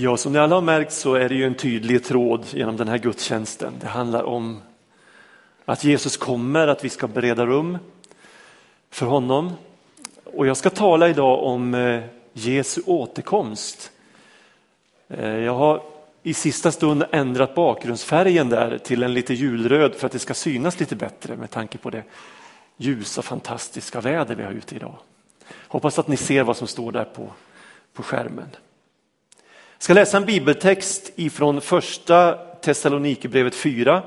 Ja, som ni alla har märkt så är det ju en tydlig tråd genom den här gudstjänsten. Det handlar om att Jesus kommer, att vi ska bereda rum för honom. Och jag ska tala idag om eh, Jesu återkomst. Eh, jag har i sista stund ändrat bakgrundsfärgen där till en lite julröd för att det ska synas lite bättre med tanke på det ljusa fantastiska väder vi har ute idag. Hoppas att ni ser vad som står där på, på skärmen. Jag ska läsa en bibeltext ifrån första Thessalonikerbrevet 4,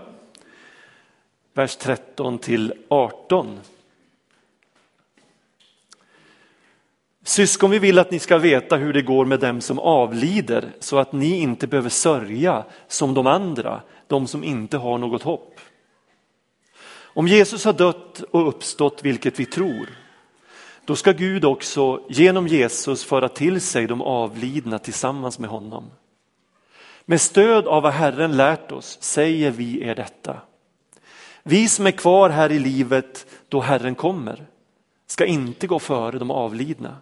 vers 13 till 18. Syskon, vi vill att ni ska veta hur det går med dem som avlider så att ni inte behöver sörja som de andra, de som inte har något hopp. Om Jesus har dött och uppstått, vilket vi tror, då ska Gud också genom Jesus föra till sig de avlidna tillsammans med honom. Med stöd av vad Herren lärt oss säger vi er detta. Vi som är kvar här i livet då Herren kommer ska inte gå före de avlidna.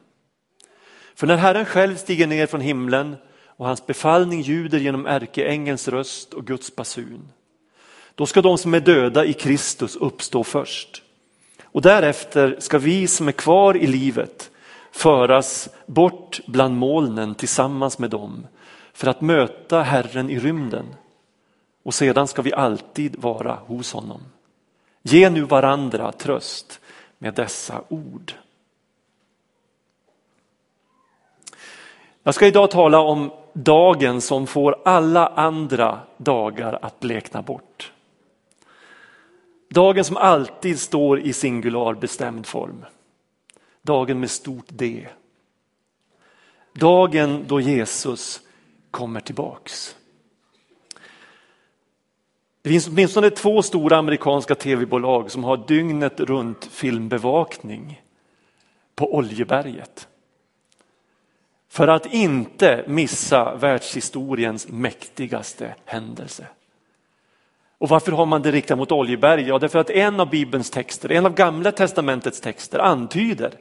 För när Herren själv stiger ner från himlen och hans befallning ljuder genom ärkeängelns röst och Guds basun, då ska de som är döda i Kristus uppstå först. Och därefter ska vi som är kvar i livet föras bort bland molnen tillsammans med dem för att möta Herren i rymden. Och sedan ska vi alltid vara hos honom. Ge nu varandra tröst med dessa ord. Jag ska idag tala om dagen som får alla andra dagar att blekna bort. Dagen som alltid står i singular bestämd form. Dagen med stort D. Dagen då Jesus kommer tillbaks. Det finns åtminstone två stora amerikanska tv-bolag som har dygnet runt filmbevakning på Oljeberget. För att inte missa världshistoriens mäktigaste händelse. Och varför har man det riktat mot Oljeberg? Ja, därför att en av Bibelns texter, en av Gamla testamentets texter antyder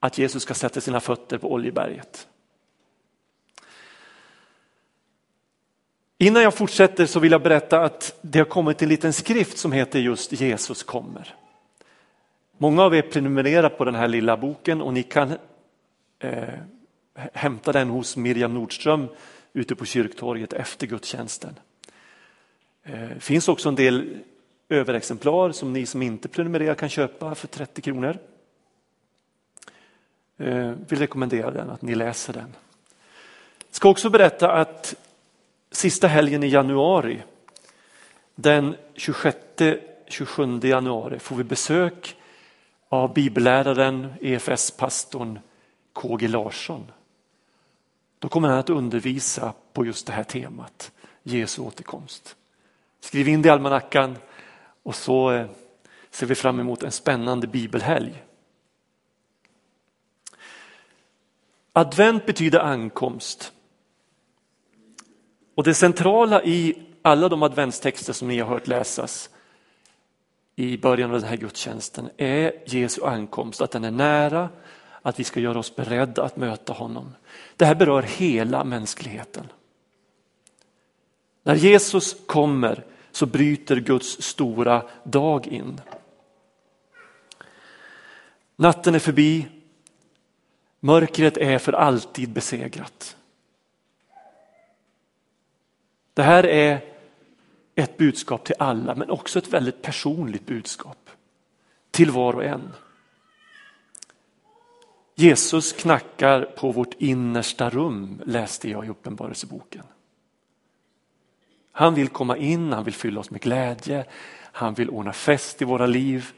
att Jesus ska sätta sina fötter på Oljeberget. Innan jag fortsätter så vill jag berätta att det har kommit en liten skrift som heter just Jesus kommer. Många av er prenumererar på den här lilla boken och ni kan eh, hämta den hos Miriam Nordström ute på kyrktorget efter gudstjänsten. Det finns också en del överexemplar som ni som inte prenumererar kan köpa för 30 kronor. Jag rekommenderar vill rekommendera den, att ni läser den. Jag ska också berätta att sista helgen i januari, den 26-27 januari, får vi besök av bibelläraren, EFS-pastorn KG Larsson. Då kommer han att undervisa på just det här temat, Jesu återkomst. Skriv in det i almanackan och så eh, ser vi fram emot en spännande bibelhelg. Advent betyder ankomst. Och det centrala i alla de adventstexter som ni har hört läsas i början av den här gudstjänsten är Jesu ankomst, att den är nära, att vi ska göra oss beredda att möta honom. Det här berör hela mänskligheten. När Jesus kommer så bryter Guds stora dag in. Natten är förbi, mörkret är för alltid besegrat. Det här är ett budskap till alla men också ett väldigt personligt budskap till var och en. Jesus knackar på vårt innersta rum läste jag i Uppenbarelseboken. Han vill komma in, han vill fylla oss med glädje, han vill ordna fest i våra liv,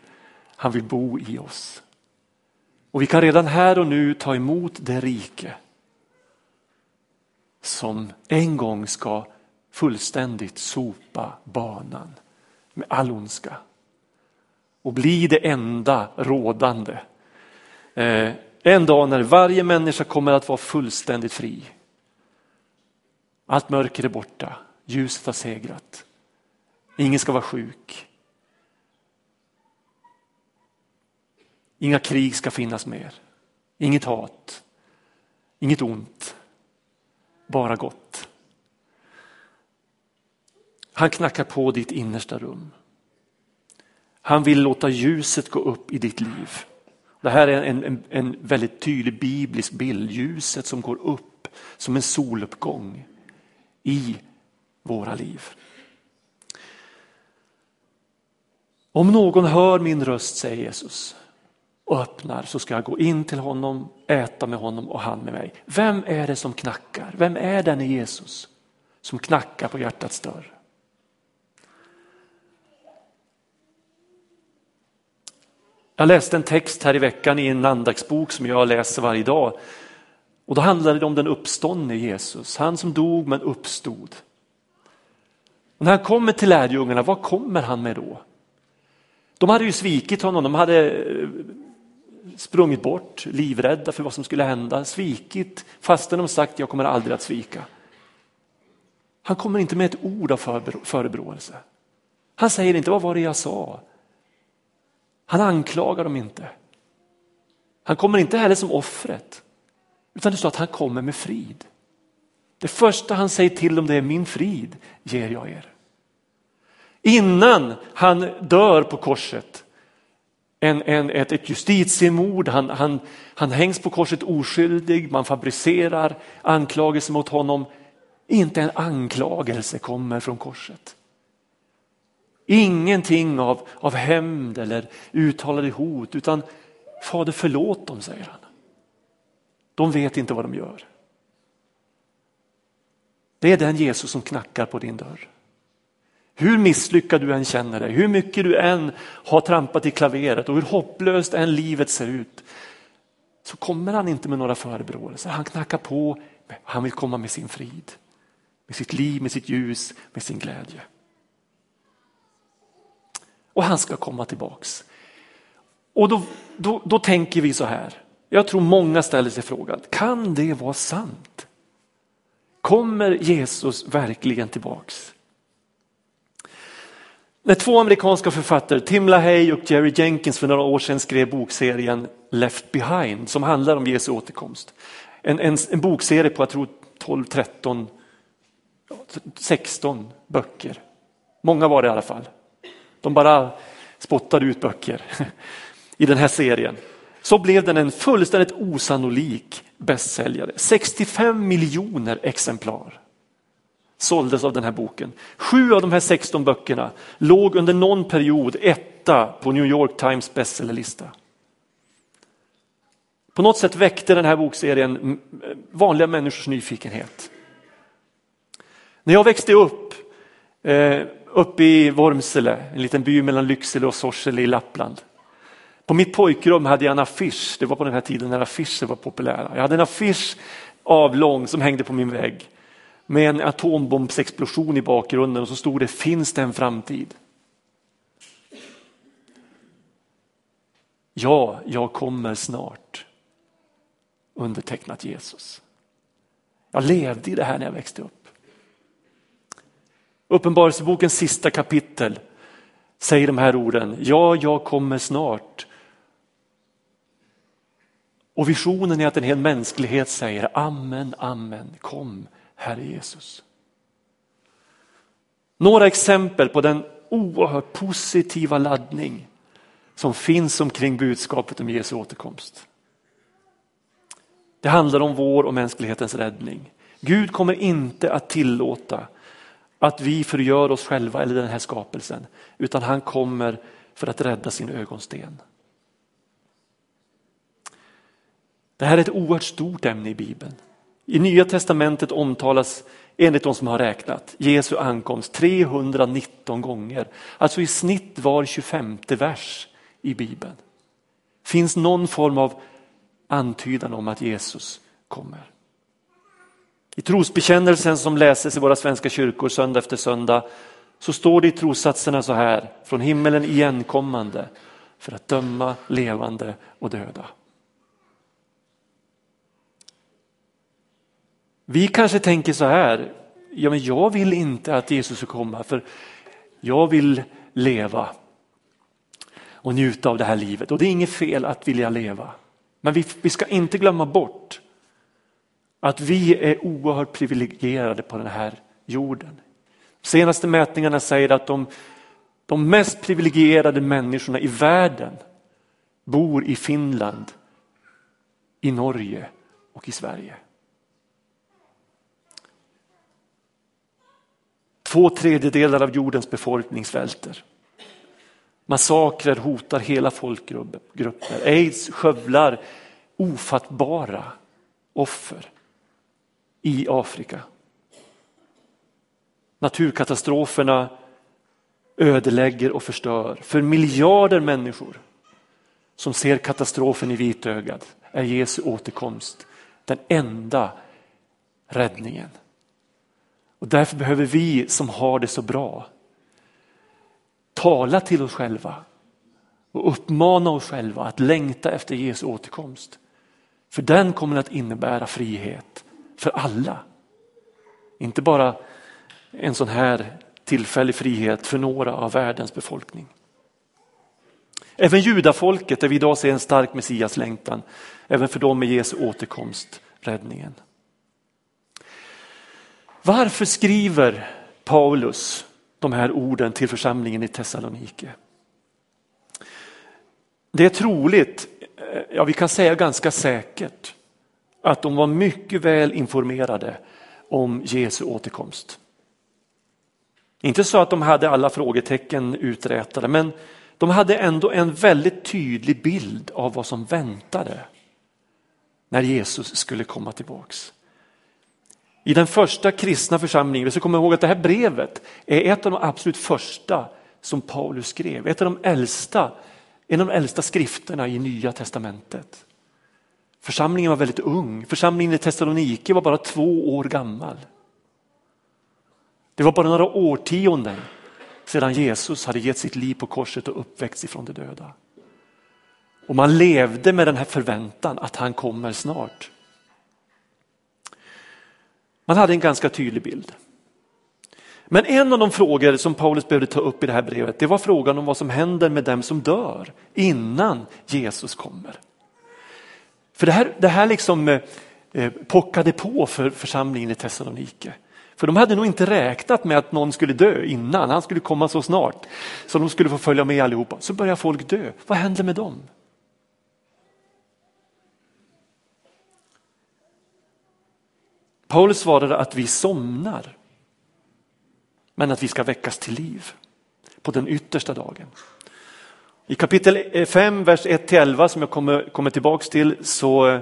han vill bo i oss. Och vi kan redan här och nu ta emot det rike som en gång ska fullständigt sopa banan med all ondska och bli det enda rådande. Eh, en dag när varje människa kommer att vara fullständigt fri. Allt mörker är borta. Ljuset har segrat. Ingen ska vara sjuk. Inga krig ska finnas mer. Inget hat. Inget ont. bara gott. Han knackar på ditt innersta rum. Han vill låta ljuset gå upp i ditt liv. Det här är en, en, en väldigt tydlig biblisk bild, ljuset som går upp som en soluppgång i våra liv. Om någon hör min röst, säger Jesus, och öppnar så ska jag gå in till honom, äta med honom och han med mig. Vem är det som knackar? Vem är den i Jesus som knackar på hjärtats dörr? Jag läste en text här i veckan i en andaktsbok som jag läser varje dag. Och då handlade det om den uppståndne Jesus, han som dog men uppstod. Och när han kommer till lärjungarna, vad kommer han med då? De hade ju svikit honom, de hade eh, sprungit bort, livrädda för vad som skulle hända, svikit fastän de sagt jag kommer aldrig att svika. Han kommer inte med ett ord av förebråelse. Han säger inte vad var det jag sa? Han anklagar dem inte. Han kommer inte heller som offret, utan det står att han kommer med frid. Det första han säger till dem det är min frid ger jag er. Innan han dör på korset, en, en, ett, ett justitiemord, han, han, han hängs på korset oskyldig, man fabricerar anklagelser mot honom. Inte en anklagelse kommer från korset. Ingenting av, av hämnd eller uttalade hot utan Fader förlåt dem, säger han. De vet inte vad de gör. Det är den Jesus som knackar på din dörr. Hur misslyckad du än känner dig, hur mycket du än har trampat i klaveret och hur hopplöst än livet ser ut så kommer han inte med några förebråelser. Han knackar på, han vill komma med sin frid, med sitt liv, med sitt ljus, med sin glädje. Och han ska komma tillbaks. Och då, då, då tänker vi så här, jag tror många ställer sig frågan, kan det vara sant? Kommer Jesus verkligen tillbaks? När två amerikanska författare, Tim LaHaye och Jerry Jenkins för några år sedan skrev bokserien Left Behind som handlar om Jesu återkomst. En, en, en bokserie på jag tror 12, 13, 16 böcker. Många var det i alla fall. De bara spottade ut böcker i den här serien. Så blev den en fullständigt osannolik bästsäljare. 65 miljoner exemplar såldes av den här boken. Sju av de här 16 böckerna låg under någon period etta på New York Times bestsellerlista. På något sätt väckte den här bokserien vanliga människors nyfikenhet. När jag växte upp eh, uppe i Vormsele, en liten by mellan Lycksele och Sorsele i Lappland. På mitt pojkrum hade jag en affisch, det var på den här tiden när affischer var populära. Jag hade en affisch avlång som hängde på min vägg med en atombombsexplosion i bakgrunden och så stod det finns det en framtid? Ja, jag kommer snart. Undertecknat Jesus. Jag levde i det här när jag växte upp. Uppenbarelsebokens sista kapitel säger de här orden. Ja, jag kommer snart. Och visionen är att en hel mänsklighet säger amen, amen, kom Herre Jesus. Några exempel på den oerhört positiva laddning som finns omkring budskapet om Jesu återkomst. Det handlar om vår och mänsklighetens räddning. Gud kommer inte att tillåta att vi förgör oss själva eller den här skapelsen, utan han kommer för att rädda sin ögonsten. Det här är ett oerhört stort ämne i Bibeln. I Nya Testamentet omtalas enligt de som har räknat Jesu ankomst 319 gånger. Alltså i snitt var 25 vers i Bibeln. Finns någon form av antydan om att Jesus kommer. I trosbekännelsen som läses i våra svenska kyrkor söndag efter söndag så står det i trossatserna så här, från himmelen igenkommande för att döma levande och döda. Vi kanske tänker så här, ja men jag vill inte att Jesus ska komma för jag vill leva och njuta av det här livet och det är inget fel att vilja leva. Men vi, vi ska inte glömma bort att vi är oerhört privilegierade på den här jorden. Senaste mätningarna säger att de, de mest privilegierade människorna i världen bor i Finland, i Norge och i Sverige. Två tredjedelar av jordens befolkning svälter. Massakrer hotar hela folkgrupper. Aids skövlar ofattbara offer i Afrika. Naturkatastroferna ödelägger och förstör. För miljarder människor som ser katastrofen i vitögat är Jesu återkomst den enda räddningen. Och därför behöver vi som har det så bra tala till oss själva och uppmana oss själva att längta efter Jesu återkomst. För den kommer att innebära frihet för alla. Inte bara en sån här tillfällig frihet för några av världens befolkning. Även judafolket där vi idag ser en stark Messias längtan, även för dem är Jesu återkomst räddningen. Varför skriver Paulus de här orden till församlingen i Thessalonike? Det är troligt, eh, ja vi kan säga ganska säkert, att de var mycket väl informerade om Jesu återkomst. Inte så att de hade alla frågetecken uträtade, men de hade ändå en väldigt tydlig bild av vad som väntade när Jesus skulle komma tillbaks. I den första kristna församlingen, vi ska komma ihåg att det här brevet är ett av de absolut första som Paulus skrev, ett av de äldsta, en av de äldsta skrifterna i Nya Testamentet. Församlingen var väldigt ung, församlingen i Thessaloniki var bara två år gammal. Det var bara några årtionden sedan Jesus hade gett sitt liv på korset och uppväckts ifrån de döda. Och man levde med den här förväntan att han kommer snart. Man hade en ganska tydlig bild. Men en av de frågor som Paulus behövde ta upp i det här brevet, det var frågan om vad som händer med dem som dör innan Jesus kommer. För det här, det här liksom eh, eh, pockade på för församlingen i Thessalonike. För de hade nog inte räknat med att någon skulle dö innan, han skulle komma så snart. Så de skulle få följa med allihopa. Så börjar folk dö, vad händer med dem? Paulus svarade att vi somnar, men att vi ska väckas till liv på den yttersta dagen. I kapitel 5, vers 1-11 som jag kommer, kommer tillbaks till så,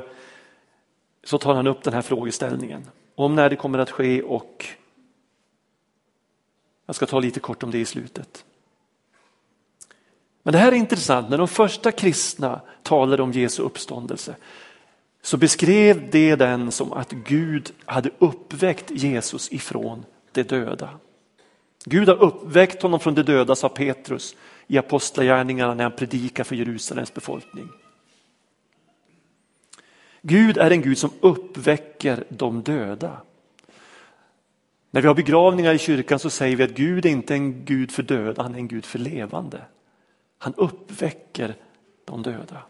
så tar han upp den här frågeställningen om när det kommer att ske och jag ska ta lite kort om det i slutet. Men det här är intressant, när de första kristna talade om Jesu uppståndelse så beskrev det den som att Gud hade uppväckt Jesus ifrån de döda. Gud har uppväckt honom från de döda, sa Petrus i apostlagärningarna när han predikar för Jerusalems befolkning. Gud är en Gud som uppväcker de döda. När vi har begravningar i kyrkan så säger vi att Gud är inte en Gud för döda, han är en Gud för levande. Han uppväcker de döda.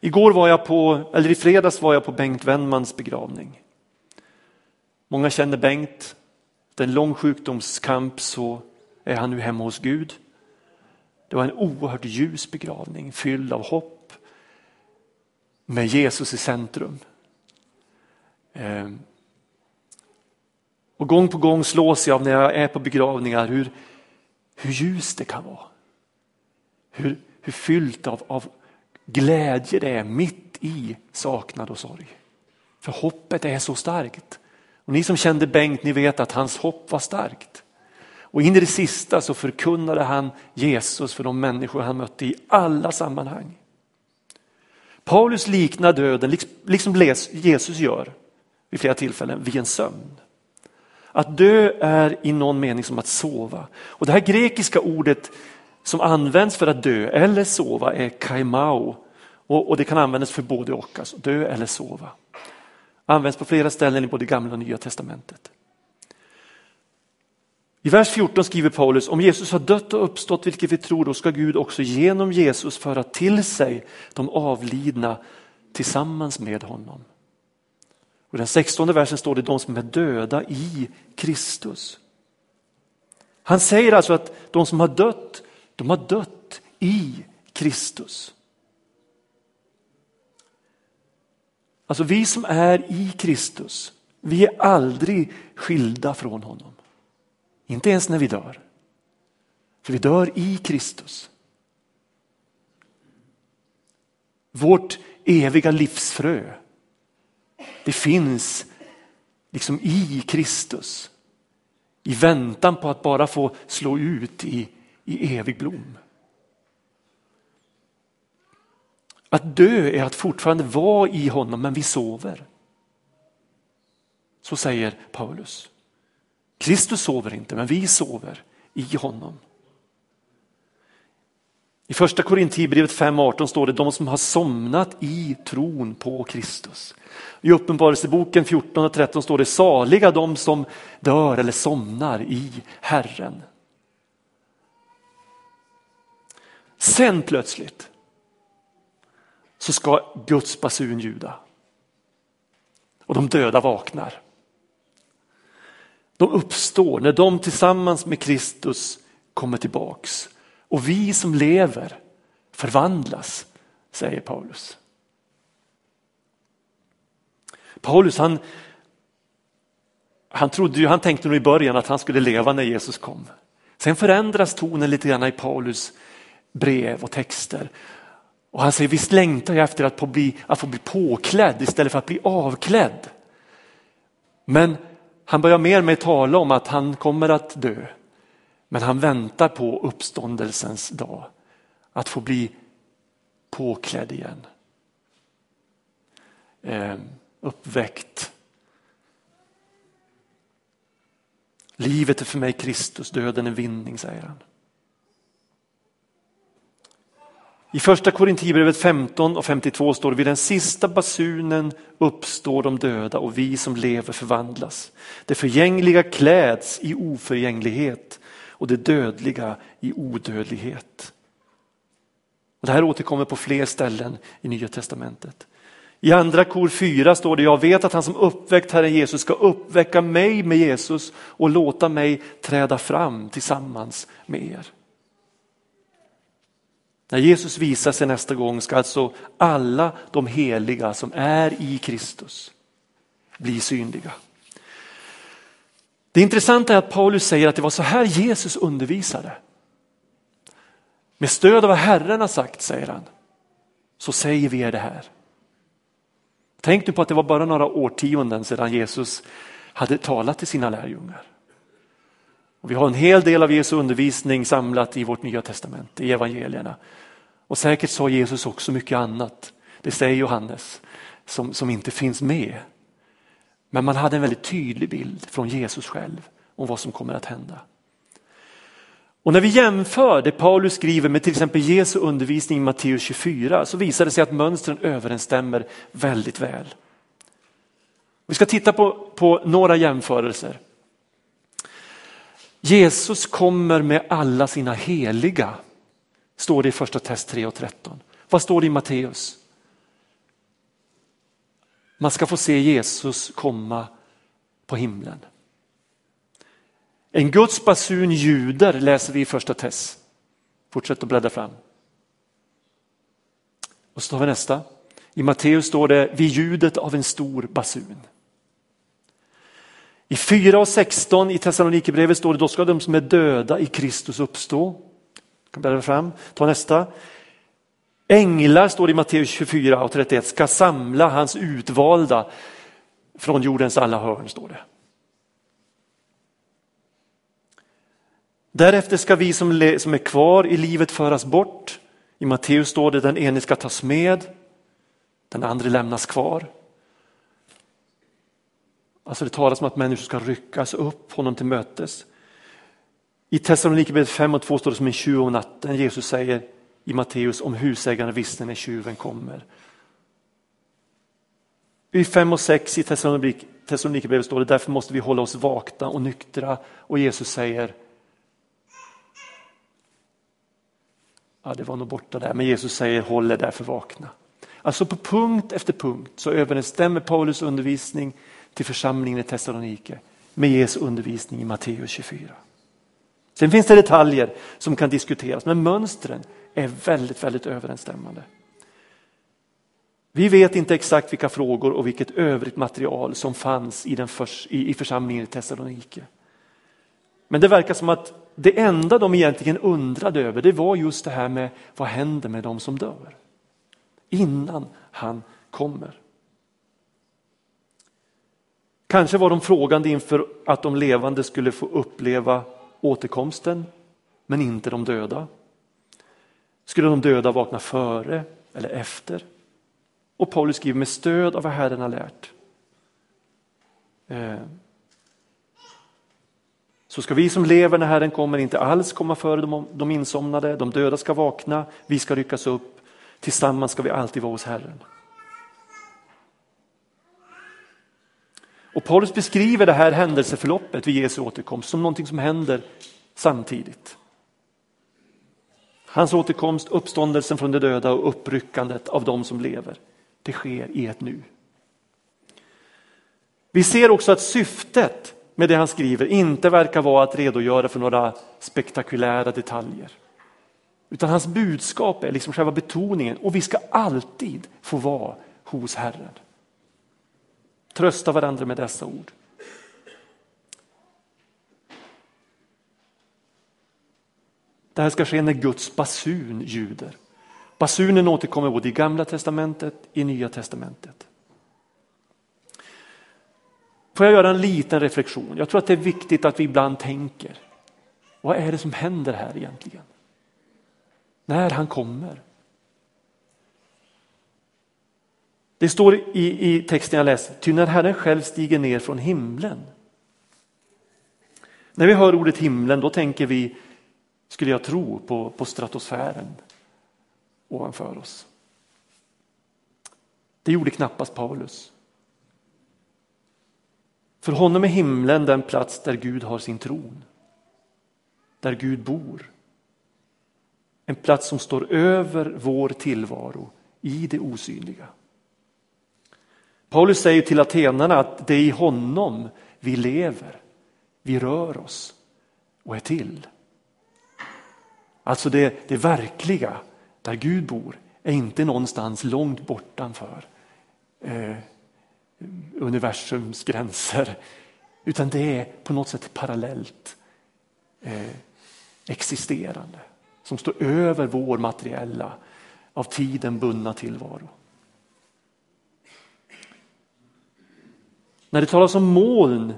Igår var jag på, eller i fredags var jag på Bengt Wennmans begravning. Många känner Bengt. Efter en lång sjukdomskamp så är han nu hemma hos Gud. Det var en oerhört ljus begravning fylld av hopp med Jesus i centrum. Eh, och gång på gång slås jag av när jag är på begravningar hur, hur ljust det kan vara. Hur, hur fyllt av, av glädje det är mitt i saknad och sorg. För hoppet är så starkt. Och ni som kände Bengt, ni vet att hans hopp var starkt. Och in i det sista så förkunnade han Jesus för de människor han mötte i alla sammanhang. Paulus liknar döden, liksom Jesus gör vid flera tillfällen, vid en sömn. Att dö är i någon mening som att sova. Och det här grekiska ordet som används för att dö eller sova är kaimao. Och, och det kan användas för både och, alltså dö eller sova. Används på flera ställen i både gamla och nya testamentet. I vers 14 skriver Paulus, om Jesus har dött och uppstått, vilket vi tror, då ska Gud också genom Jesus föra till sig de avlidna tillsammans med honom. Och I den 16 versen står det de som är döda i Kristus. Han säger alltså att de som har dött, de har dött i Kristus. Alltså vi som är i Kristus, vi är aldrig skilda från honom. Inte ens när vi dör. För vi dör i Kristus. Vårt eviga livsfrö, det finns liksom i Kristus. I väntan på att bara få slå ut i, i evig blom. Att dö är att fortfarande vara i honom men vi sover. Så säger Paulus. Kristus sover inte men vi sover i honom. I första Korintierbrevet 5.18 står det de som har somnat i tron på Kristus. I Uppenbarelseboken 14 och 13 står det saliga de som dör eller somnar i Herren. Sen plötsligt så ska Guds basun ljuda. Och de döda vaknar. De uppstår när de tillsammans med Kristus kommer tillbaks. Och vi som lever förvandlas, säger Paulus. Paulus han, han, trodde ju, han tänkte nog i början att han skulle leva när Jesus kom. Sen förändras tonen lite grann i Paulus brev och texter. Och han säger visst längtar jag efter att få, bli, att få bli påklädd istället för att bli avklädd. Men han börjar mer med att tala om att han kommer att dö. Men han väntar på uppståndelsens dag. Att få bli påklädd igen. Eh, uppväckt. Livet är för mig Kristus, döden är vinning, säger han. I första Korintierbrevet 15 och 52 står det vid den sista basunen uppstår de döda och vi som lever förvandlas. Det förgängliga kläds i oförgänglighet och det dödliga i odödlighet. Och det här återkommer på fler ställen i Nya Testamentet. I andra kor 4 står det, jag vet att han som uppväckt Herren Jesus ska uppväcka mig med Jesus och låta mig träda fram tillsammans med er. När Jesus visar sig nästa gång ska alltså alla de heliga som är i Kristus bli synliga. Det intressanta är att Paulus säger att det var så här Jesus undervisade. Med stöd av vad Herren har sagt, säger han, så säger vi er det här. Tänk nu på att det var bara några årtionden sedan Jesus hade talat till sina lärjungar. Och vi har en hel del av Jesu undervisning samlat i vårt nya testament, i evangelierna. Och säkert sa Jesus också mycket annat, det säger Johannes, som, som inte finns med. Men man hade en väldigt tydlig bild från Jesus själv om vad som kommer att hända. Och när vi jämför det Paulus skriver med till exempel Jesu undervisning i Matteus 24 så visar det sig att mönstren överensstämmer väldigt väl. Vi ska titta på, på några jämförelser. Jesus kommer med alla sina heliga, står det i första test 3 och 13. Vad står det i Matteus? Man ska få se Jesus komma på himlen. En Guds basun ljuder läser vi i första Tess. Fortsätt att bläddra fram. Och så tar vi nästa. I Matteus står det vid ljudet av en stor basun. I 4 och 16 i Thessalonikerbrevet står det då ska de som är döda i Kristus uppstå. kan fram. Ta nästa. Änglar, står det i Matteus 24 och 31, ska samla hans utvalda från jordens alla hörn. står det. Därefter ska vi som, är kvar i livet föras bort. I Matteus står det den ene ska tas med, den andra lämnas kvar. Alltså det talas om att människor ska ryckas upp honom till mötes. I Thessalonikerbrevet 5 och 2 står det som en tjuv om natten. Jesus säger i Matteus om husägaren visste när tjuven kommer. I 5 och 6 i Thessalonikerbrevet står det därför måste vi hålla oss vakna och nyktra och Jesus säger Ja, det var nog borta där, men Jesus säger håll er därför vakna. Alltså på punkt efter punkt så överensstämmer Paulus undervisning till församlingen i Thessalonike med Jesu undervisning i Matteus 24. Sen finns det detaljer som kan diskuteras men mönstren är väldigt, väldigt överensstämmande. Vi vet inte exakt vilka frågor och vilket övrigt material som fanns i, den förs, i, i församlingen i Thessalonike. Men det verkar som att det enda de egentligen undrade över det var just det här med vad händer med de som dör? Innan han kommer. Kanske var de frågande inför att de levande skulle få uppleva återkomsten, men inte de döda. Skulle de döda vakna före eller efter? Och Paulus skriver med stöd av vad Herren har lärt. Eh, så ska vi som lever när Herren kommer inte alls komma före de insomnade, de döda ska vakna, vi ska ryckas upp, tillsammans ska vi alltid vara hos Herren. Och Paulus beskriver det här händelseförloppet vid Jesu återkomst som någonting som händer samtidigt. Hans återkomst, uppståndelsen från de döda och uppryckandet av de som lever. Det sker i ett nu. Vi ser också att syftet med det han skriver inte verkar vara att redogöra för några spektakulära detaljer. Utan hans budskap är liksom själva betoningen och vi ska alltid få vara hos Herren. Trösta varandra med dessa ord. Det här ska ske när Guds basun ljuder. Basunen återkommer både i gamla testamentet och i nya testamentet. Får jag göra en liten reflektion? Jag tror att det är viktigt att vi ibland tänker. Vad är det som händer här egentligen? När han kommer. Det står i, i texten jag läste, ty när Herren själv stiger ner från himlen. När vi hör ordet himlen då tänker vi, skulle jag tro, på, på stratosfären ovanför oss. Det gjorde knappast Paulus. För honom är himlen den plats där Gud har sin tron. Där Gud bor. En plats som står över vår tillvaro i det osynliga. Paulus säger till atenarna att det är i honom vi lever, vi rör oss och är till. Alltså det, det verkliga, där Gud bor, är inte någonstans långt bortanför eh, universums gränser. Utan det är på något sätt parallellt eh, existerande som står över vår materiella, av tiden bundna tillvaro. När det talas om moln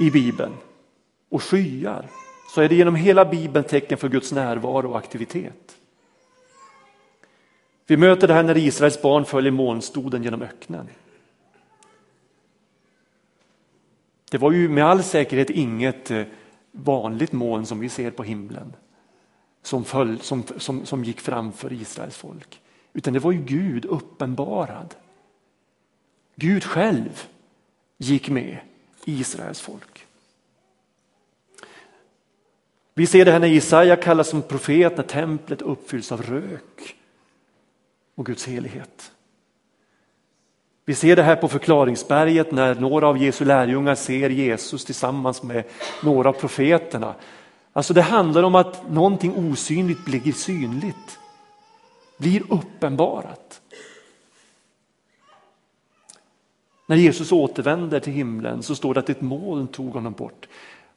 i Bibeln och skyar så är det genom hela Bibeln tecken för Guds närvaro och aktivitet. Vi möter det här när Israels barn följer molnstoden genom öknen. Det var ju med all säkerhet inget eh, vanligt moln som vi ser på himlen som, föll, som, som, som gick framför Israels folk. Utan det var ju Gud uppenbarad. Gud själv gick med Israels folk. Vi ser det här när Jesaja kallas som profet när templet uppfylls av rök och Guds helighet. Vi ser det här på förklaringsberget när några av Jesu lärjungar ser Jesus tillsammans med några av profeterna. Alltså det handlar om att någonting osynligt blir synligt, blir uppenbarat. När Jesus återvänder till himlen så står det att ett moln tog honom bort.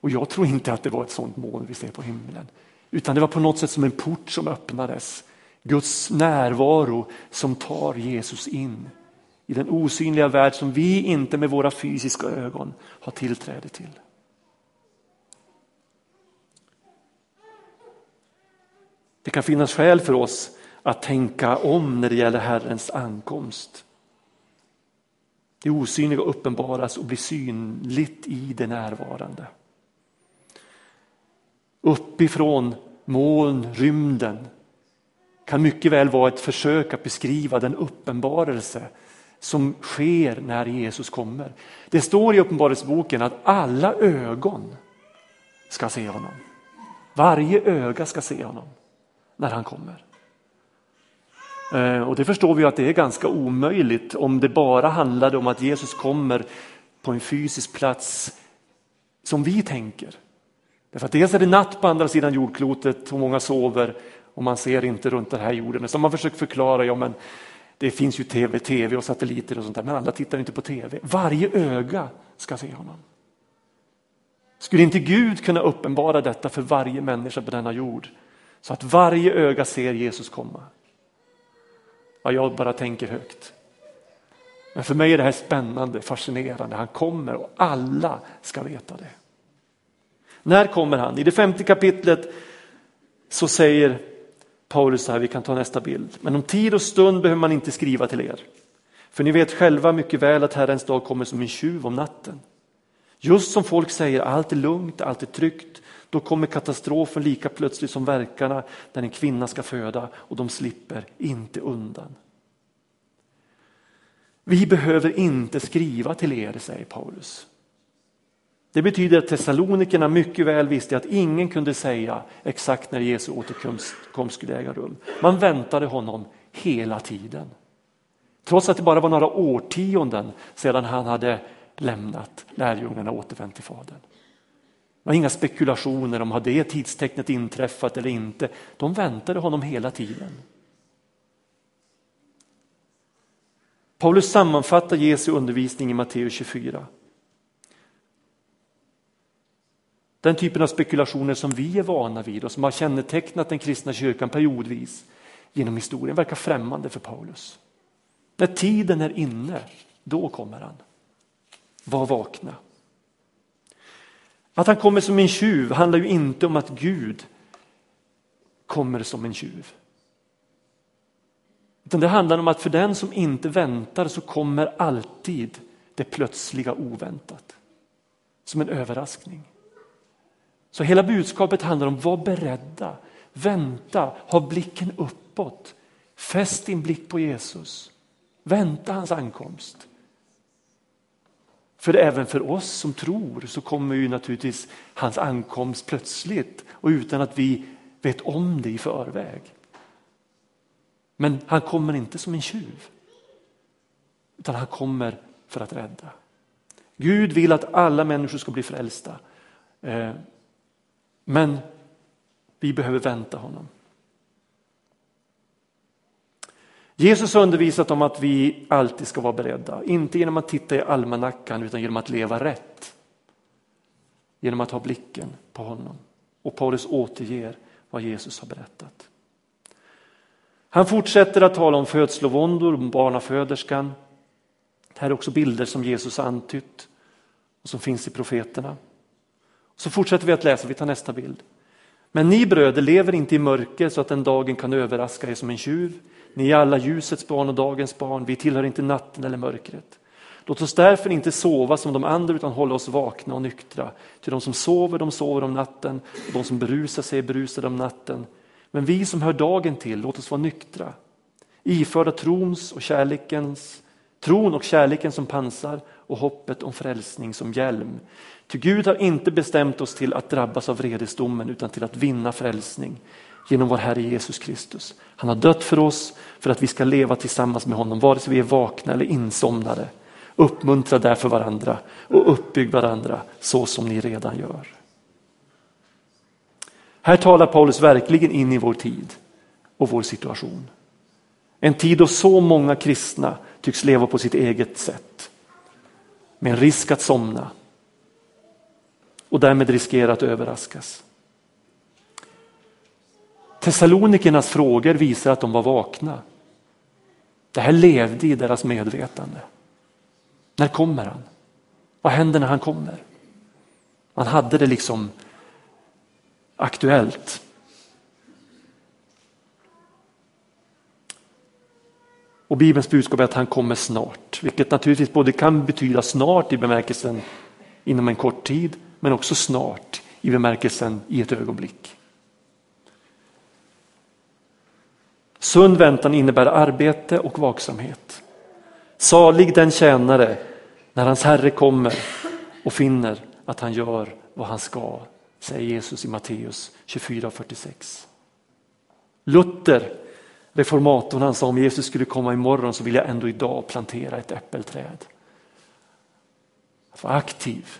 Och jag tror inte att det var ett sådant moln vi ser på himlen. Utan det var på något sätt som en port som öppnades. Guds närvaro som tar Jesus in i den osynliga värld som vi inte med våra fysiska ögon har tillträde till. Det kan finnas skäl för oss att tänka om när det gäller Herrens ankomst. Det osynliga uppenbaras och blir synligt i det närvarande. Uppifrån moln, rymden kan mycket väl vara ett försök att beskriva den uppenbarelse som sker när Jesus kommer. Det står i Uppenbarelseboken att alla ögon ska se honom. Varje öga ska se honom när han kommer. Eh, och det förstår vi att det är ganska omöjligt om det bara handlade om att Jesus kommer på en fysisk plats som vi tänker. Därför att dels är det natt på andra sidan jordklotet och många sover och man ser inte runt den här jorden. Så man försöker förklara, ja men det finns ju tv, tv och satelliter och sånt där, men alla tittar inte på tv. Varje öga ska se honom. Skulle inte Gud kunna uppenbara detta för varje människa på denna jord? Så att varje öga ser Jesus komma. Ja, jag bara tänker högt. Men för mig är det här spännande, fascinerande. Han kommer och alla ska veta det. När kommer han? I det femte kapitlet så säger Paulus så här, vi kan ta nästa bild. Men om tid och stund behöver man inte skriva till er. För ni vet själva mycket väl att Herrens dag kommer som en tjuv om natten. Just som folk säger, allt är lugnt, allt är tryggt. Då kommer katastrofen lika plötsligt som verkarna när en kvinna ska föda och de slipper inte undan. Vi behöver inte skriva till er, säger Paulus. Det betyder att Thessalonikerna mycket väl visste att ingen kunde säga exakt när Jesu återkomst skulle äga rum. Man väntade honom hela tiden. Trots att det bara var några årtionden sedan han hade lämnat lärjungarna och återvänt till Fadern. Det var inga spekulationer om har det tidstecknet inträffat eller inte. De väntade honom hela tiden. Paulus sammanfattar Jesu undervisning i Matteus 24. Den typen av spekulationer som vi är vana vid och som har kännetecknat den kristna kyrkan periodvis genom historien verkar främmande för Paulus. När tiden är inne, då kommer han. Var vakna. Att han kommer som en tjuv handlar ju inte om att Gud kommer som en tjuv. Utan det handlar om att för den som inte väntar så kommer alltid det plötsliga oväntat. Som en överraskning. Så hela budskapet handlar om var beredda, vänta, ha blicken uppåt. Fäst din blick på Jesus. Vänta hans ankomst. För även för oss som tror så kommer ju naturligtvis hans ankomst plötsligt och utan att vi vet om det i förväg. Men han kommer inte som en tjuv. Utan han kommer för att rädda. Gud vill att alla människor ska bli frälsta. Eh, men vi behöver vänta honom. Jesus har undervisat om att vi alltid ska vara beredda, inte genom att titta i almanackan utan genom att leva rätt. Genom att ha blicken på honom. Och Paulus återger vad Jesus har berättat. Han fortsätter att tala om födslovåndor, om barnaföderskan. Det här är också bilder som Jesus antytt och som finns i profeterna. Så fortsätter vi att läsa, vi tar nästa bild. Men ni bröder lever inte i mörker så att den dagen kan överraska er som en tjuv. Ni är alla ljusets barn och dagens barn, vi tillhör inte natten eller mörkret. Låt oss därför inte sova som de andra utan hålla oss vakna och nyktra. Till de som sover, de sover om natten och de som berusar sig berusade om natten. Men vi som hör dagen till, låt oss vara nyktra. Iförda trons och kärlekens, tron och kärleken som pansar och hoppet om frälsning som hjälm. Ty Gud har inte bestämt oss till att drabbas av vredesdomen utan till att vinna frälsning genom vår Herre Jesus Kristus. Han har dött för oss för att vi ska leva tillsammans med honom, vare sig vi är vakna eller insomnade. Uppmuntra därför varandra och uppbygg varandra så som ni redan gör. Här talar Paulus verkligen in i vår tid och vår situation. En tid då så många kristna tycks leva på sitt eget sätt. Med en risk att somna och därmed riskera att överraskas. Thessalonikernas frågor visar att de var vakna. Det här levde i deras medvetande. När kommer han? Vad händer när han kommer? Man hade det liksom aktuellt. Och Bibelns budskap är att han kommer snart, vilket naturligtvis både kan betyda snart i bemärkelsen inom en kort tid, men också snart i bemärkelsen i ett ögonblick. Sund väntan innebär arbete och vaksamhet. Salig den tjänare när hans herre kommer och finner att han gör vad han ska, säger Jesus i Matteus 24.46. Luther reformatorn han sa om Jesus skulle komma imorgon så vill jag ändå idag plantera ett äppelträd. Att vara aktiv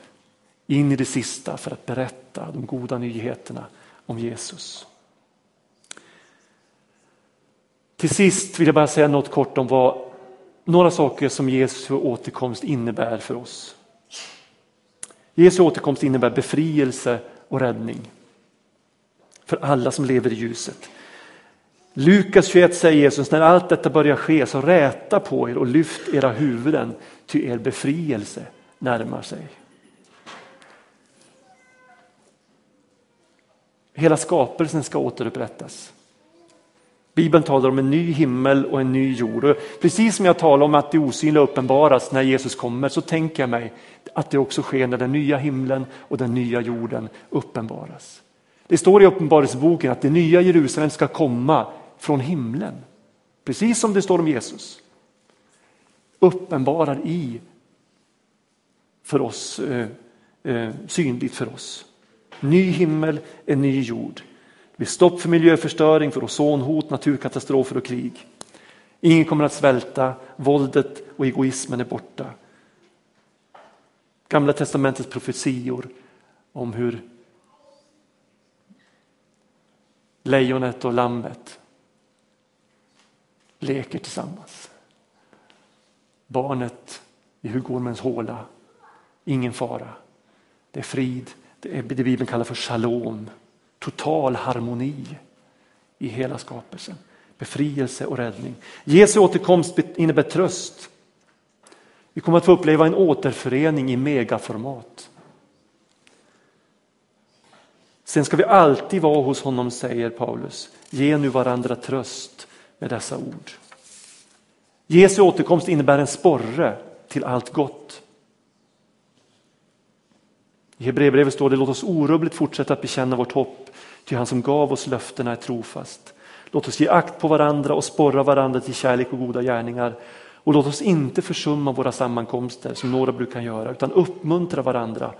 in i det sista för att berätta de goda nyheterna om Jesus. Till sist vill jag bara säga något kort om vad några saker som Jesu återkomst innebär för oss. Jesu återkomst innebär befrielse och räddning för alla som lever i ljuset. Lukas 21 säger Jesus, när allt detta börjar ske så räta på er och lyft era huvuden ty er befrielse närmar sig. Hela skapelsen ska återupprättas. Bibeln talar om en ny himmel och en ny jord. Och precis som jag talar om att det osynliga uppenbaras när Jesus kommer så tänker jag mig att det också sker när den nya himlen och den nya jorden uppenbaras. Det står i Uppenbarelseboken att det nya Jerusalem ska komma från himlen. Precis som det står om Jesus. Uppenbarar i för oss, eh, eh, synligt för oss. Ny himmel, en ny jord. Blir stopp för miljöförstöring, för ozonhot, naturkatastrofer och krig. Ingen kommer att svälta, våldet och egoismen är borta. Gamla testamentets profetior om hur lejonet och lammet leker tillsammans. Barnet i Hugormens håla, ingen fara. Det är frid, det är det Bibeln kallar för shalom, total harmoni i hela skapelsen. Befrielse och räddning. Jesu återkomst innebär tröst. Vi kommer att få uppleva en återförening i megaformat. Sen ska vi alltid vara hos honom, säger Paulus. Ge nu varandra tröst med dessa ord. Jesu återkomst innebär en sporre till allt gott. I Hebreerbrevet står det låt oss orubbligt fortsätta att bekänna vårt hopp, ty han som gav oss löftena är trofast. Låt oss ge akt på varandra och sporra varandra till kärlek och goda gärningar. Och låt oss inte försumma våra sammankomster som några brukar göra, utan uppmuntra varandra.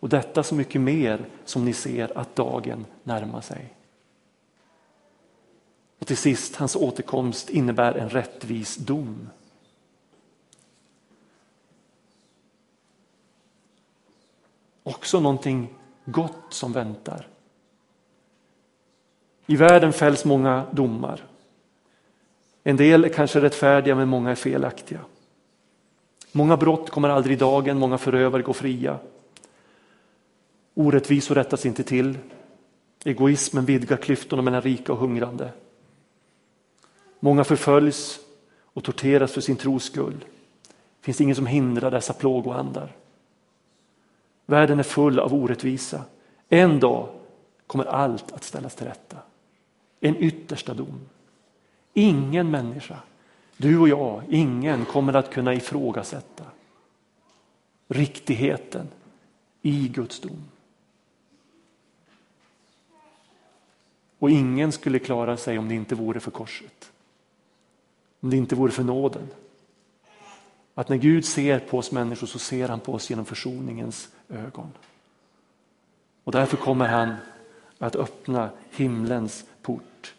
Och detta så mycket mer som ni ser att dagen närmar sig. Och till sist, hans återkomst innebär en rättvis dom. Också någonting gott som väntar. I världen fälls många domar. En del är kanske rättfärdiga men många är felaktiga. Många brott kommer aldrig i dagen, många förövare går fria. Orättvisor rättas inte till. Egoismen vidgar klyftorna mellan rika och hungrande. Många förföljs och torteras för sin tros skull. Det finns ingen som hindrar dessa plågoandar. Världen är full av orättvisa. En dag kommer allt att ställas till rätta. En yttersta dom. Ingen människa, du och jag, ingen kommer att kunna ifrågasätta riktigheten i Guds dom. Och ingen skulle klara sig om det inte vore för korset. Om det inte vore för nåden. Att när Gud ser på oss människor så ser han på oss genom försoningens ögon. Och därför kommer han att öppna himlens port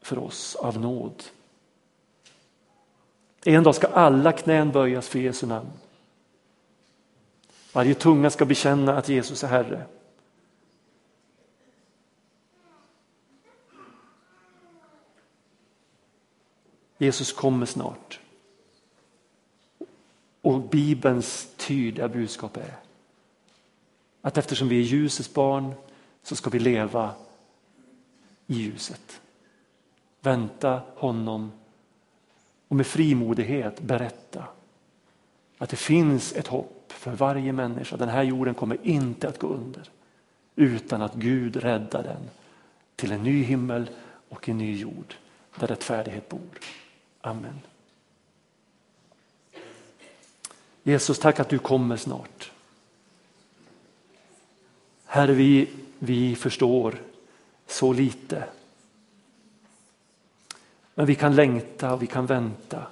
för oss av nåd. En dag ska alla knän böjas för Jesu namn. Varje tunga ska bekänna att Jesus är Herre. Jesus kommer snart. Och Bibelns tydliga budskap är att eftersom vi är ljusets barn så ska vi leva i ljuset. Vänta honom och med frimodighet berätta att det finns ett hopp för varje människa. Den här jorden kommer inte att gå under utan att Gud räddar den till en ny himmel och en ny jord där rättfärdighet bor. Amen. Jesus, tack att du kommer snart. Herre, vi, vi förstår så lite. Men vi kan längta och vi kan vänta.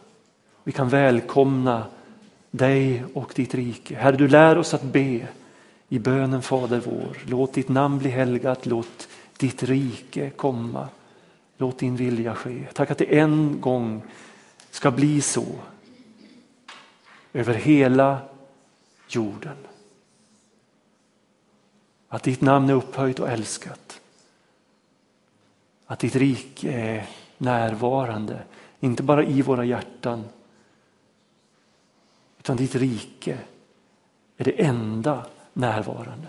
Vi kan välkomna dig och ditt rike. Herre, du lär oss att be i bönen Fader vår. Låt ditt namn bli helgat, låt ditt rike komma. Låt din vilja ske. Tack att det en gång ska bli så över hela jorden. Att ditt namn är upphöjt och älskat. Att ditt rike är närvarande, inte bara i våra hjärtan utan ditt rike är det enda närvarande.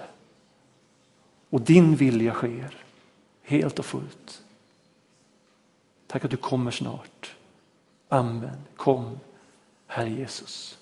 Och din vilja sker helt och fullt. Tack att du kommer snart. Amen. Kom, Herre Jesus.